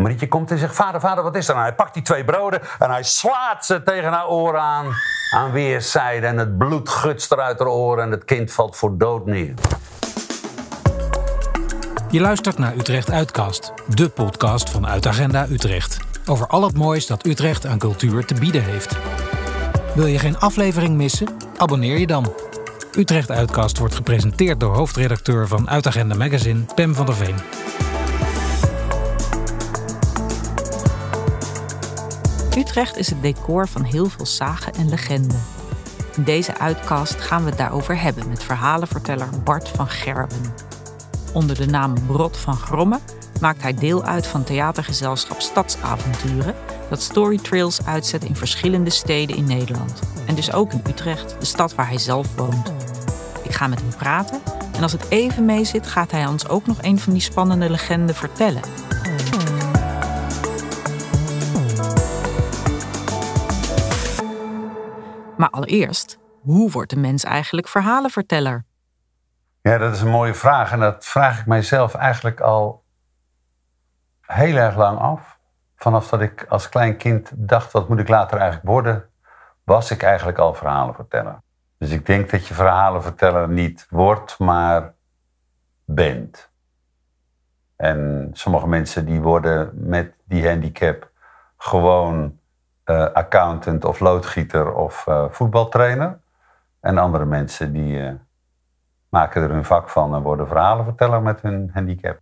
En Marietje komt en zegt, vader, vader, wat is er? En hij pakt die twee broden en hij slaat ze tegen haar oren aan. Aan weerszijden en het bloed gutst eruit haar oren en het kind valt voor dood neer. Je luistert naar Utrecht Uitkast, de podcast van Uitagenda Utrecht. Over al het moois dat Utrecht aan cultuur te bieden heeft. Wil je geen aflevering missen? Abonneer je dan. Utrecht Uitkast wordt gepresenteerd door hoofdredacteur van Uitagenda Magazine, Pem van der Veen. Utrecht is het decor van heel veel zagen en legenden. In deze uitcast gaan we het daarover hebben met verhalenverteller Bart van Gerben. Onder de naam Brot van Gromme maakt hij deel uit van theatergezelschap Stadsavonturen, dat storytrails uitzet in verschillende steden in Nederland. En dus ook in Utrecht, de stad waar hij zelf woont. Ik ga met hem praten en als het even mee zit, gaat hij ons ook nog een van die spannende legenden vertellen. Maar allereerst, hoe wordt een mens eigenlijk verhalenverteller? Ja, dat is een mooie vraag. En dat vraag ik mijzelf eigenlijk al heel erg lang af. Vanaf dat ik als klein kind dacht, wat moet ik later eigenlijk worden, was ik eigenlijk al verhalenverteller. Dus ik denk dat je verhalenverteller niet wordt, maar bent. En sommige mensen die worden met die handicap gewoon uh, accountant of loodgieter of uh, voetbaltrainer. En andere mensen die uh, maken er hun vak van en worden verhalenverteller met hun handicap.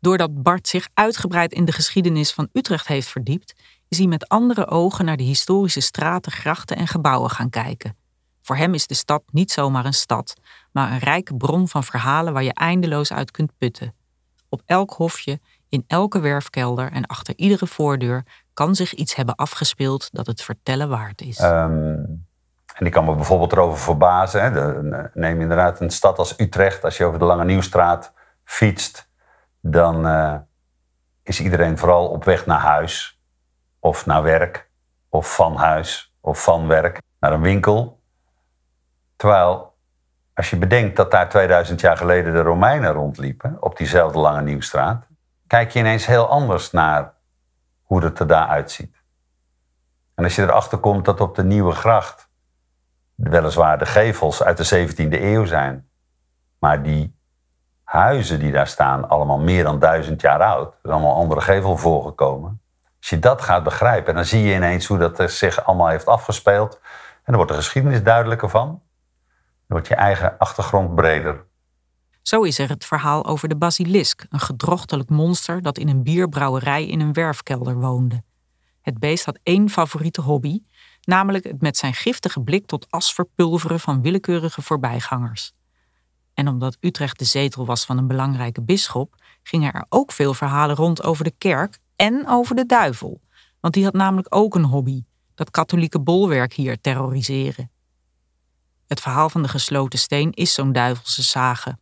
Doordat Bart zich uitgebreid in de geschiedenis van Utrecht heeft verdiept, is hij met andere ogen naar de historische straten, grachten en gebouwen gaan kijken. Voor hem is de stad niet zomaar een stad, maar een rijke bron van verhalen waar je eindeloos uit kunt putten. Op elk hofje, in elke werfkelder en achter iedere voordeur kan zich iets hebben afgespeeld dat het vertellen waard is. Um, en ik kan me bijvoorbeeld erover verbazen. Hè. De, neem inderdaad een stad als Utrecht. Als je over de Lange Nieuwstraat fietst, dan uh, is iedereen vooral op weg naar huis. Of naar werk. Of van huis. Of van werk. Naar een winkel. Terwijl, als je bedenkt dat daar 2000 jaar geleden de Romeinen rondliepen. Op diezelfde Lange Nieuwstraat. Kijk je ineens heel anders naar hoe het er daar uitziet. En als je erachter komt dat op de Nieuwe Gracht weliswaar de gevels uit de 17e eeuw zijn, maar die huizen die daar staan allemaal meer dan duizend jaar oud, er allemaal andere gevel voorgekomen. Als je dat gaat begrijpen, dan zie je ineens hoe dat zich allemaal heeft afgespeeld. En dan wordt de geschiedenis duidelijker van. Dan wordt je eigen achtergrond breder. Zo is er het verhaal over de basilisk, een gedrochtelijk monster dat in een bierbrouwerij in een werfkelder woonde. Het beest had één favoriete hobby, namelijk het met zijn giftige blik tot as verpulveren van willekeurige voorbijgangers. En omdat Utrecht de zetel was van een belangrijke bisschop, gingen er ook veel verhalen rond over de kerk en over de duivel, want die had namelijk ook een hobby: dat katholieke bolwerk hier terroriseren. Het verhaal van de gesloten steen is zo'n duivelse sage.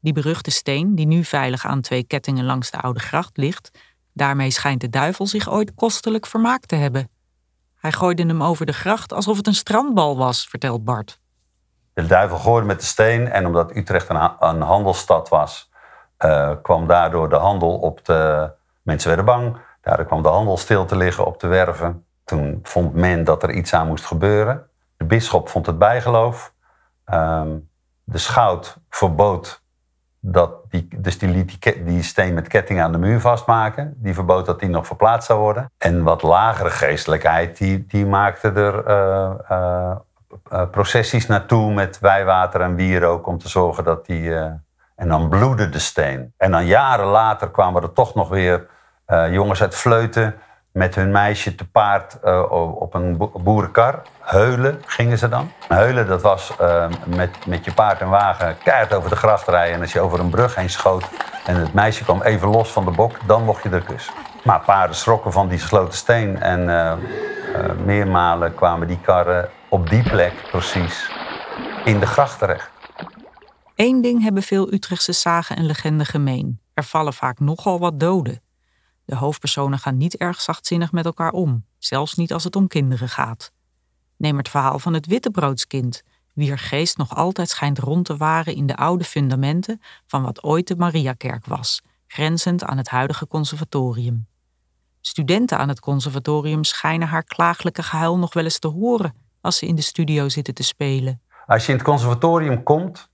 Die beruchte steen, die nu veilig aan twee kettingen langs de oude gracht ligt, daarmee schijnt de duivel zich ooit kostelijk vermaakt te hebben. Hij gooide hem over de gracht alsof het een strandbal was, vertelt Bart. De duivel gooide met de steen en omdat Utrecht een, een handelsstad was, uh, kwam daardoor de handel op de. Mensen werden bang, daardoor kwam de handel stil te liggen op de werven. Toen vond men dat er iets aan moest gebeuren. De bisschop vond het bijgeloof. Um, de schout verbood dat die, dus die liet die, die, steen met ketting aan de muur vastmaken. Die verbood dat die nog verplaatst zou worden. En wat lagere geestelijkheid, die, die maakte er uh, uh, uh, processies naartoe met wijwater en wierook om te zorgen dat die. en dan bloedde de steen. En dan jaren later kwamen er toch nog weer jongens uit Fleuten met hun meisje te paard uh, op een boerenkar. Heulen gingen ze dan. Heulen, dat was uh, met, met je paard en wagen keihard over de gracht rijden. En als je over een brug heen schoot en het meisje kwam even los van de bok, dan mocht je er kussen. Maar paarden schrokken van die gesloten steen. En uh, meermalen kwamen die karren op die plek precies in de gracht terecht. Eén ding hebben veel Utrechtse zagen en legenden gemeen. Er vallen vaak nogal wat doden. De hoofdpersonen gaan niet erg zachtzinnig met elkaar om, zelfs niet als het om kinderen gaat. Neem het verhaal van het wittebroodskind, wier geest nog altijd schijnt rond te waren in de oude fundamenten van wat ooit de Mariakerk was, grenzend aan het huidige conservatorium. Studenten aan het conservatorium schijnen haar klaaglijke gehuil nog wel eens te horen als ze in de studio zitten te spelen. Als je in het conservatorium komt,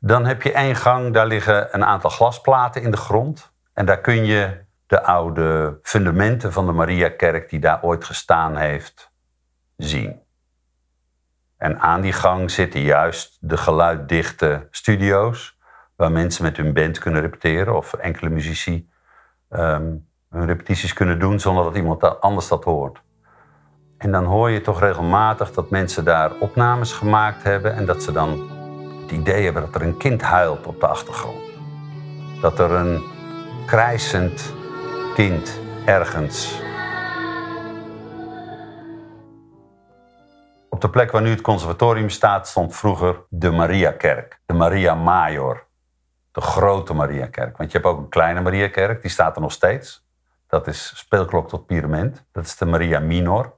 dan heb je één gang, daar liggen een aantal glasplaten in de grond. En daar kun je de oude fundamenten van de Mariakerk die daar ooit gestaan heeft zien. En aan die gang zitten juist de geluiddichte studio's, waar mensen met hun band kunnen repeteren of enkele muzici ehm, hun repetities kunnen doen zonder dat iemand anders dat hoort. En dan hoor je toch regelmatig dat mensen daar opnames gemaakt hebben en dat ze dan het idee hebben dat er een kind huilt op de achtergrond. Dat er een krijsend kind ergens. Op de plek waar nu het conservatorium staat, stond vroeger de Mariakerk, de Maria Major. De grote Mariakerk. Want je hebt ook een kleine Mariakerk, die staat er nog steeds. Dat is speelklok tot pyramid. Dat is de Maria Minor.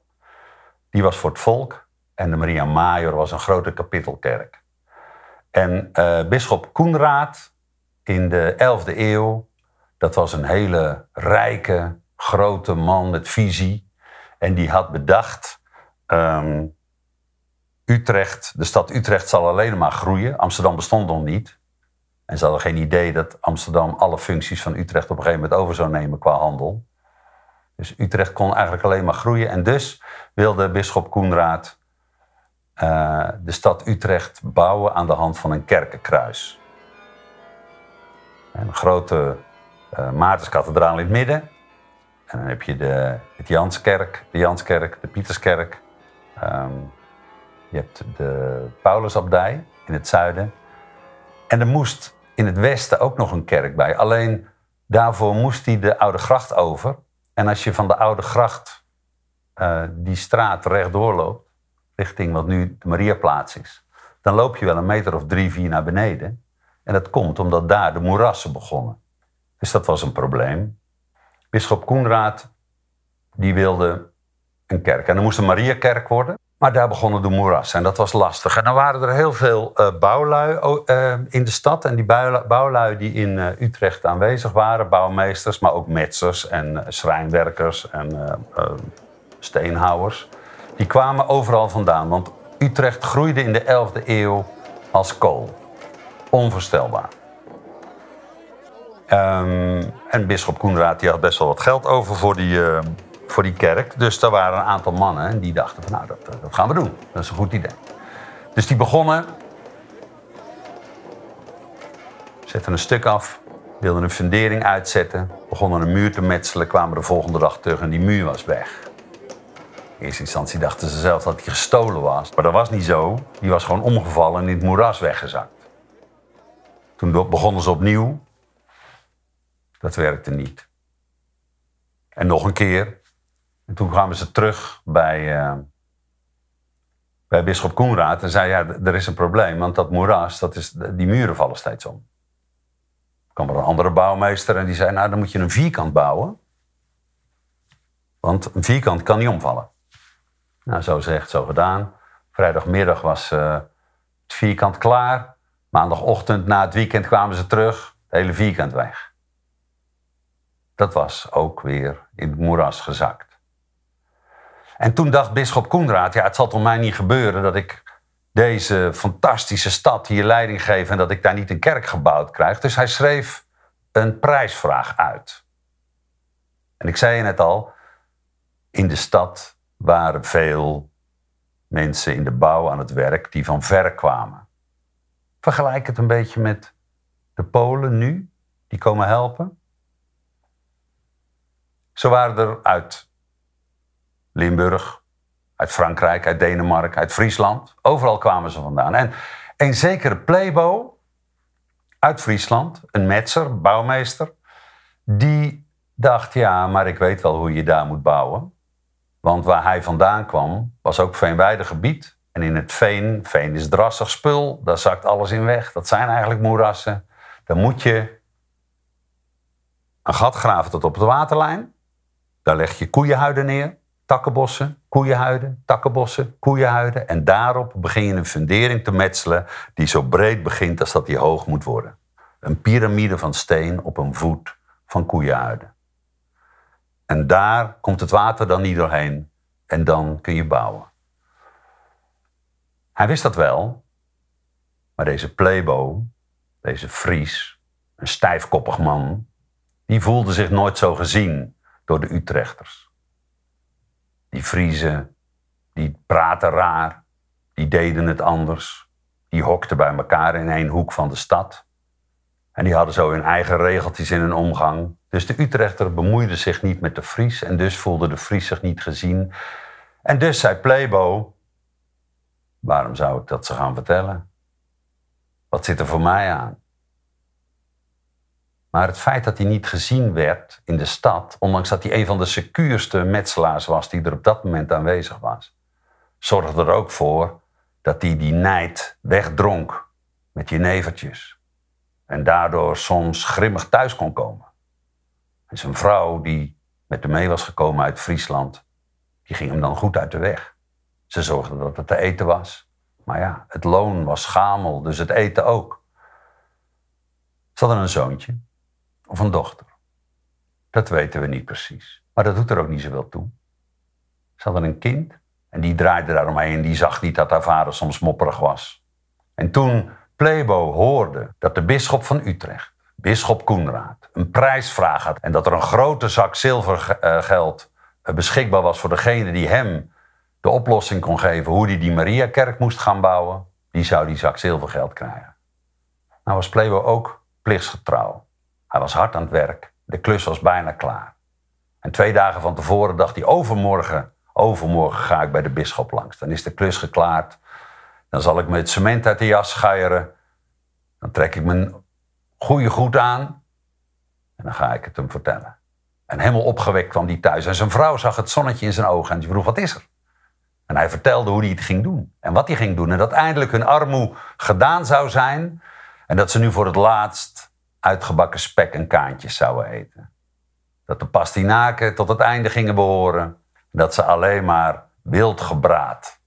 Die was voor het volk. En de Maria Major was een grote kapittelkerk. En uh, bisschop Koenraad in de 11e eeuw, dat was een hele rijke, grote man met visie. En die had bedacht, ehm, Utrecht, de stad Utrecht zal alleen maar groeien. Amsterdam bestond nog niet. En ze hadden geen idee dat Amsterdam alle functies van Utrecht op een gegeven moment over zou nemen qua handel. Dus Utrecht kon eigenlijk alleen maar groeien. En dus wilde bisschop Koenraad uh, de stad Utrecht bouwen aan de hand van een kerkenkruis. Een grote uh, Maartenskathedraal in het midden. En dan heb je de, het Janskerk, de Janskerk, de Pieterskerk. Um, je hebt de Paulusabdij in het zuiden. En er moest in het westen ook nog een kerk bij. Alleen daarvoor moest hij de Oude Gracht over. En als je van de Oude Gracht uh, die straat rechtdoor loopt, richting wat nu de Mariaplaats is, dan loop je wel een meter of drie, vier naar beneden. En dat komt omdat daar de moerassen begonnen. Dus dat was een probleem. Bisschop Koenraad, die wilde een kerk. En er moest een Mariakerk worden. Maar daar begonnen de moerassen en dat was lastig. En dan waren er heel veel uh, bouwlui uh, in de stad. En die bouwlui die in uh, Utrecht aanwezig waren, bouwmeesters, maar ook metsers en schrijnwerkers en steenhouwers, die kwamen overal vandaan. Want Utrecht groeide in de 11e eeuw als kool. Onvoorstelbaar. Um, en bisschop Koenraad die had best wel wat geld over voor die, voor die kerk. Dus daar waren een aantal mannen en die dachten van nou, dat, eh, dat gaan we doen. Dat is een goed idee. Dus die begonnen, zetten een stuk af, wilden een fundering uitzetten, begonnen een muur te metselen, kwamen de volgende dag terug en die muur was weg. In eerste instantie dachten ze zelf dat die gestolen was. Maar dat was niet zo. Die was gewoon omgevallen en in het moeras weggezakt. Toen begonnen ze opnieuw. Dat werkte niet. En nog een keer. En toen kwamen ze terug bij, uh, bij Bisschop Koenraad en zei: Ja, er is een probleem, want dat moeras, dat is, die muren vallen steeds om. Er kwam er een andere bouwmeester en die zei: Nou, dan moet je een vierkant bouwen. Want een vierkant kan niet omvallen. Nou, zo zegt, zo gedaan. Vrijdagmiddag was uh, het vierkant klaar. Maandagochtend na het weekend kwamen ze terug. Het hele vierkant weg. Dat was ook weer in het moeras gezakt. En toen dacht bisschop Koenraad, ja, het zal toch mij niet gebeuren dat ik deze fantastische stad hier leiding geef en dat ik daar niet een kerk gebouwd krijg. Dus hij schreef een prijsvraag uit. En ik zei je net al, in de stad waren veel mensen in de bouw aan het werk die van ver kwamen. Vergelijk het een beetje met de Polen nu, die komen helpen. Zo waren er uit Limburg, uit Frankrijk, uit Denemarken, uit Friesland. Overal kwamen ze vandaan. En een zekere Plebo uit Friesland, een metser, bouwmeester, die dacht: ja, maar ik weet wel hoe je daar moet bouwen. Want waar hij vandaan kwam, was ook veenweidegebied. En in het veen, veen is drassig spul, daar zakt alles in weg. Dat zijn eigenlijk moerassen. Dan moet je een gat graven tot op de waterlijn. Daar leg je koeienhuiden neer takkenbossen, koeienhuiden, takkenbossen, koeienhuiden. En daarop begin je een fundering te metselen die zo breed begint als dat die hoog moet worden. Een piramide van steen op een voet van koeienhuiden. En daar komt het water dan niet doorheen. En dan kun je bouwen. Hij wist dat wel. Maar deze plebo, deze Fries, een stijfkoppig man, die voelde zich nooit zo gezien door de Utrechters. Die Friezen, die praten raar, die deden het anders, die hokten bij elkaar in één hoek van de stad. En die hadden zo hun eigen regeltjes in hun omgang. Dus de Utrechter bemoeide zich niet met de Fries en dus voelde de Fries zich niet gezien. En dus zei Plebo, waarom zou ik dat ze gaan vertellen? Wat zit er voor mij aan? Maar het feit dat hij niet gezien werd in de stad, ondanks dat hij een van de secuurste metselaars was die er op dat moment aanwezig was, zorgde er ook voor dat hij die nijd wegdronk met jenevertjes. En daardoor soms grimmig thuis kon komen. En zijn vrouw, die met hem mee was gekomen uit Friesland, die ging hem dan goed uit de weg. Ze zorgde dat het te eten was. Maar ja, het loon was schamel, dus het eten ook. Ze hadden een zoontje of een dochter. Dat weten we niet precies. Maar dat doet er ook niet zoveel toe. Ze hadden een kind en die draaide daaromheen en die zag niet dat haar vader soms mopperig was. En toen Plebo hoorde dat de bisschop van Utrecht, bisschop Koenraad, een prijsvraag had en dat er een grote zak zilvergeld eh, beschikbaar was voor degene die hem de oplossing kon geven hoe hij die Mariakerk moest gaan bouwen, die zou die zak zilvergeld krijgen. Nou was Plebo ook plichtsgetrouw. Hij was hard aan het werk. De klus was bijna klaar. En twee dagen van tevoren dacht hij: overmorgen, overmorgen ga ik bij de bisschop langs. Dan is de klus geklaard. Dan zal ik me het cement uit de jas schuieren. Dan trek ik mijn goede goed aan. En dan ga ik het hem vertellen. En helemaal opgewekt kwam hij thuis. En zijn vrouw zag het zonnetje in zijn ogen. En die vroeg: Wat is er? En hij vertelde hoe hij het ging doen. En wat hij ging doen. En dat eindelijk hun armoe gedaan zou zijn. En dat ze nu voor het laatst uitgebakken spek en kaantjes zouden eten. Dat de pastinaken tot het einde gingen behoren. Dat ze alleen maar wild gebraad.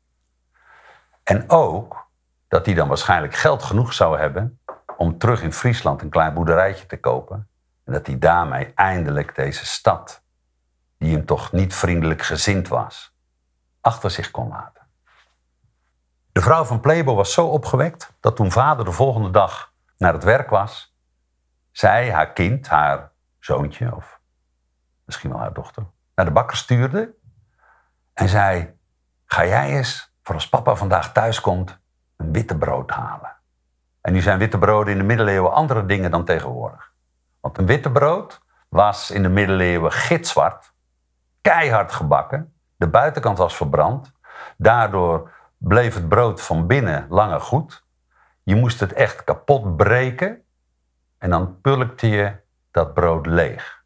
En ook dat hij dan waarschijnlijk geld genoeg zou hebben om terug in Friesland een klein boerderijtje te kopen. En dat hij daarmee eindelijk deze stad, die hem toch niet vriendelijk gezind was, achter zich kon laten. De vrouw van Plebo was zo opgewekt dat toen vader de volgende dag naar het werk was, zij haar kind, haar zoontje of misschien wel haar dochter, naar de bakker stuurde en zei: Ga jij eens, voor als papa vandaag thuis komt, een witte brood halen. En nu zijn witte broden in de middeleeuwen andere dingen dan tegenwoordig. Want een witte brood was in de middeleeuwen gitzwart, keihard gebakken, de buitenkant was verbrand. Daardoor bleef het brood van binnen langer goed. Je moest het echt kapot breken en dan pulkte je dat brood leeg.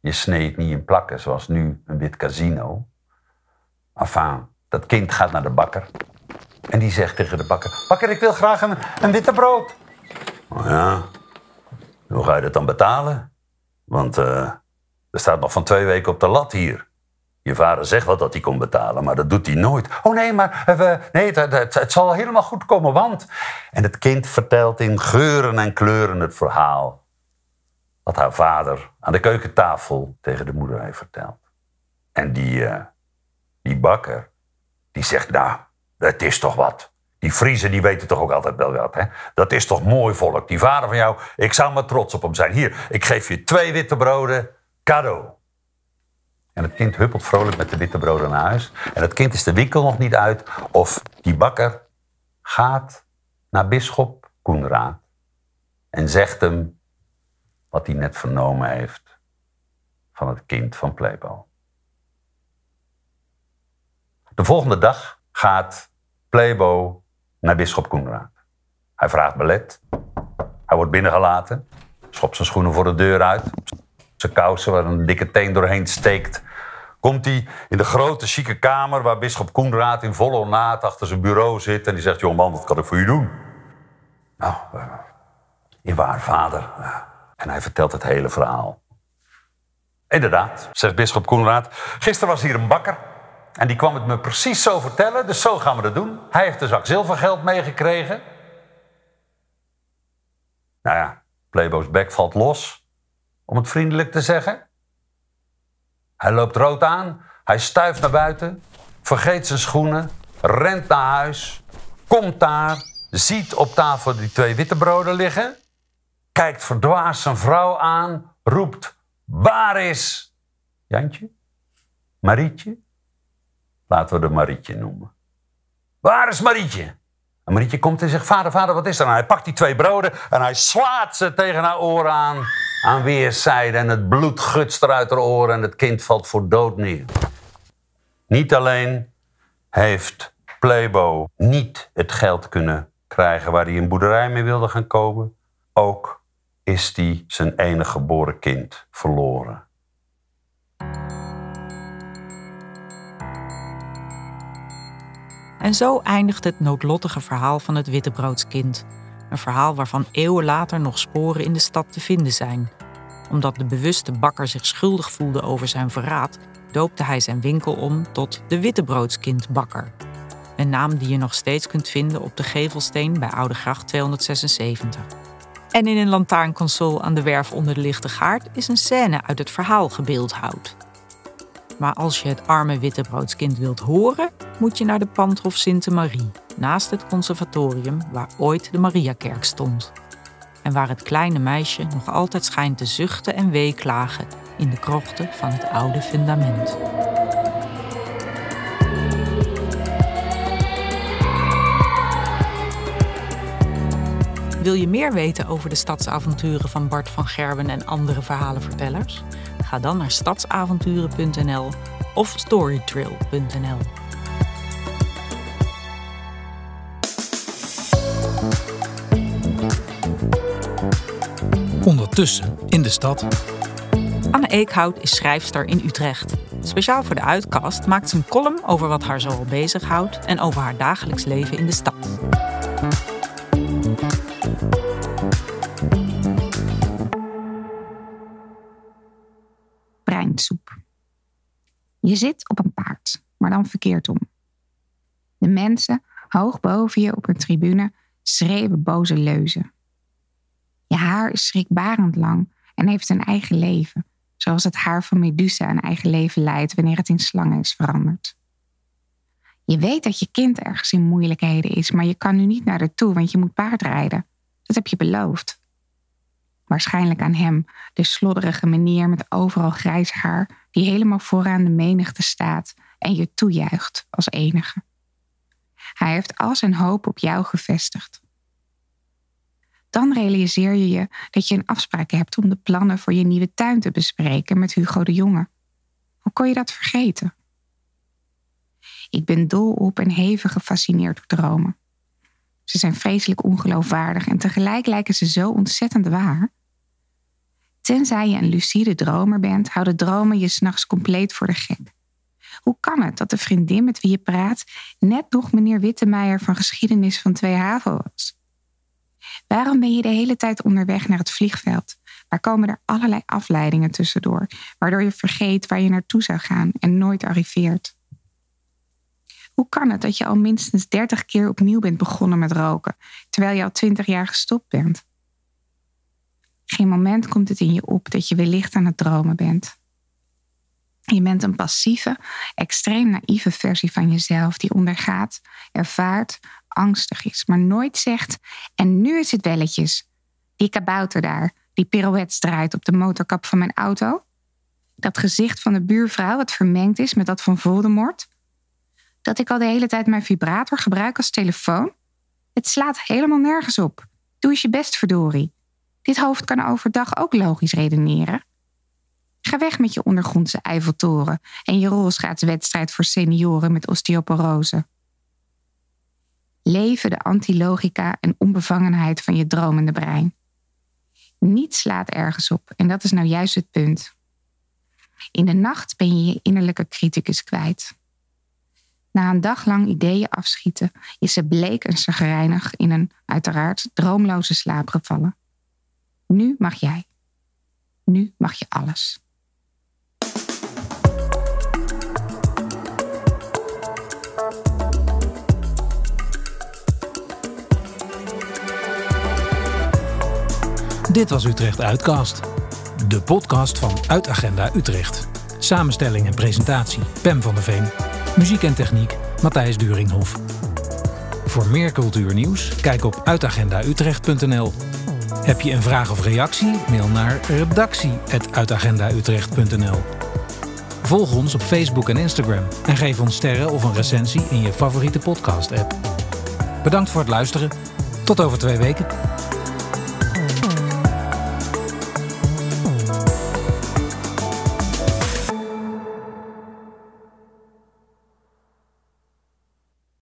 Je sneed niet in plakken zoals nu een wit casino. Enfin, dat kind gaat naar de bakker. En die zegt tegen de bakker: Bakker, ik wil graag een, witte brood. Oh ja, hoe ga je dat dan betalen? Want uh, er staat nog van twee weken op de lat hier. Je vader zegt wel dat hij kon betalen, maar dat doet hij nooit. Oh nee, maar uh, nee, het, het, zal helemaal goed komen, want... En het kind vertelt in geuren en kleuren het verhaal... wat haar vader aan de keukentafel tegen de moeder heeft verteld. En die, uh, die bakker, die zegt, nou, dat is toch wat. Die Friesen die weten toch ook altijd wel wat, hè? Dat is toch mooi volk. Die vader van jou, ik zou maar trots op hem zijn. Hier, ik geef je twee witte broden, cadeau. En het kind huppelt vrolijk met de witte broden naar huis. En het kind is de winkel nog niet uit. Of die bakker gaat naar bisschop Koenraad. En zegt hem wat hij net vernomen heeft van het kind van Plebo. De volgende dag gaat Plebo naar bisschop Koenraad. Hij vraagt belet. Hij wordt binnengelaten. Schopt zijn schoenen voor de deur uit. Zijn kousen waar een dikke teen doorheen steekt komt hij in de grote, chique kamer waar bisschop Koenraad in volle ornaat achter zijn bureau zit. En die zegt, man, wat kan ik voor u doen? Nou, uh, waar vader. En hij vertelt het hele verhaal. Inderdaad, zegt bisschop Koenraad. Gisteren was hier een bakker. En die kwam het me precies zo vertellen, dus zo gaan we dat doen. Hij heeft een zak zilvergeld meegekregen. Nou ja, Playbo's bek valt los, om het vriendelijk te zeggen. Hij loopt rood aan, hij stuift naar buiten, vergeet zijn schoenen, rent naar huis, komt daar, ziet op tafel die twee wittebroden liggen, kijkt verdwaasd zijn vrouw aan, roept: Waar is Jantje? Marietje? Laten we de Marietje noemen. Waar is Marietje? En Marietje komt en zegt: Vader, vader, wat is er nou? Hij pakt die twee broden en hij slaat ze tegen haar oren aan. Aan weerszijden. En het bloed gutst eruit haar oren en het kind valt voor dood neer. Niet alleen heeft Playbo niet het geld kunnen krijgen waar hij een boerderij mee wilde gaan kopen, ook is hij zijn enige geboren kind verloren. En zo eindigt het noodlottige verhaal van het wittebroodskind. Een verhaal waarvan eeuwen later nog sporen in de stad te vinden zijn. Omdat de bewuste bakker zich schuldig voelde over zijn verraad, doopte hij zijn winkel om tot de Wittebroodskindbakker. Een naam die je nog steeds kunt vinden op de gevelsteen bij Oude Gracht 276. En in een lantaarnconsole aan de werf onder de lichte gaard is een scène uit het verhaal gebeeldhouwd. Maar als je het arme wittebroodskind wilt horen, moet je naar de Pandhof Sinte Marie, naast het conservatorium waar ooit de Mariakerk stond. En waar het kleine meisje nog altijd schijnt te zuchten en weeklagen in de krochten van het oude fundament. Wil je meer weten over de stadsavonturen van Bart van Gerben en andere verhalenvertellers? Ga dan naar stadsavonturen.nl of storytrail.nl. Ondertussen in de stad. Anne Eekhout is schrijfster in Utrecht. Speciaal voor de uitkast maakt ze een column over wat haar zoal bezighoudt en over haar dagelijks leven in de stad. Breinsoep. Je zit op een paard, maar dan verkeerd om. De mensen, hoog boven je op een tribune, schreeuwen boze leuzen. Je haar is schrikbarend lang en heeft een eigen leven, zoals het haar van Medusa een eigen leven leidt wanneer het in slangen is veranderd. Je weet dat je kind ergens in moeilijkheden is, maar je kan nu niet naar haar toe, want je moet paardrijden. Dat heb je beloofd. Waarschijnlijk aan hem, de slodderige meneer met overal grijs haar, die helemaal vooraan de menigte staat en je toejuicht als enige. Hij heeft al zijn hoop op jou gevestigd. Dan realiseer je je dat je een afspraak hebt om de plannen voor je nieuwe tuin te bespreken met Hugo de Jonge. Hoe kon je dat vergeten? Ik ben dol op en hevig gefascineerd door dromen. Ze zijn vreselijk ongeloofwaardig en tegelijk lijken ze zo ontzettend waar. Tenzij je een lucide dromer bent, houden dromen je s'nachts compleet voor de gek. Hoe kan het dat de vriendin met wie je praat net nog meneer Wittemeijer van geschiedenis van Twee Haven was? Waarom ben je de hele tijd onderweg naar het vliegveld? Waar komen er allerlei afleidingen tussendoor, waardoor je vergeet waar je naartoe zou gaan en nooit arriveert? Hoe kan het dat je al minstens 30 keer opnieuw bent begonnen met roken, terwijl je al 20 jaar gestopt bent? Geen moment komt het in je op dat je wellicht aan het dromen bent. Je bent een passieve, extreem naïeve versie van jezelf die ondergaat, ervaart, angstig is, maar nooit zegt: En nu is het welletjes. Die kabouter daar, die pirouettes draait op de motorkap van mijn auto. Dat gezicht van de buurvrouw, dat vermengd is met dat van Voldemort. Dat ik al de hele tijd mijn vibrator gebruik als telefoon. Het slaat helemaal nergens op. Doe eens je best, verdorie. Dit hoofd kan overdag ook logisch redeneren. Ga weg met je ondergrondse Eiffeltoren en je rolschaatswedstrijd voor senioren met osteoporose. Leven de antilogica en onbevangenheid van je dromende brein. Niets slaat ergens op en dat is nou juist het punt. In de nacht ben je je innerlijke criticus kwijt. Na een dag lang ideeën afschieten is ze bleek en zagrijnig in een, uiteraard, droomloze slaap gevallen. Nu mag jij. Nu mag je alles. Dit was Utrecht Uitcast. De podcast van Uitagenda Utrecht. Samenstelling en presentatie Pem van der Veen. Muziek en techniek Matthijs Duringhof. Voor meer cultuurnieuws kijk op uitagendautrecht.nl. Heb je een vraag of reactie? Mail naar redactie.uitagendautrecht.nl. Volg ons op Facebook en Instagram en geef ons sterren of een recensie in je favoriete podcast-app. Bedankt voor het luisteren. Tot over twee weken.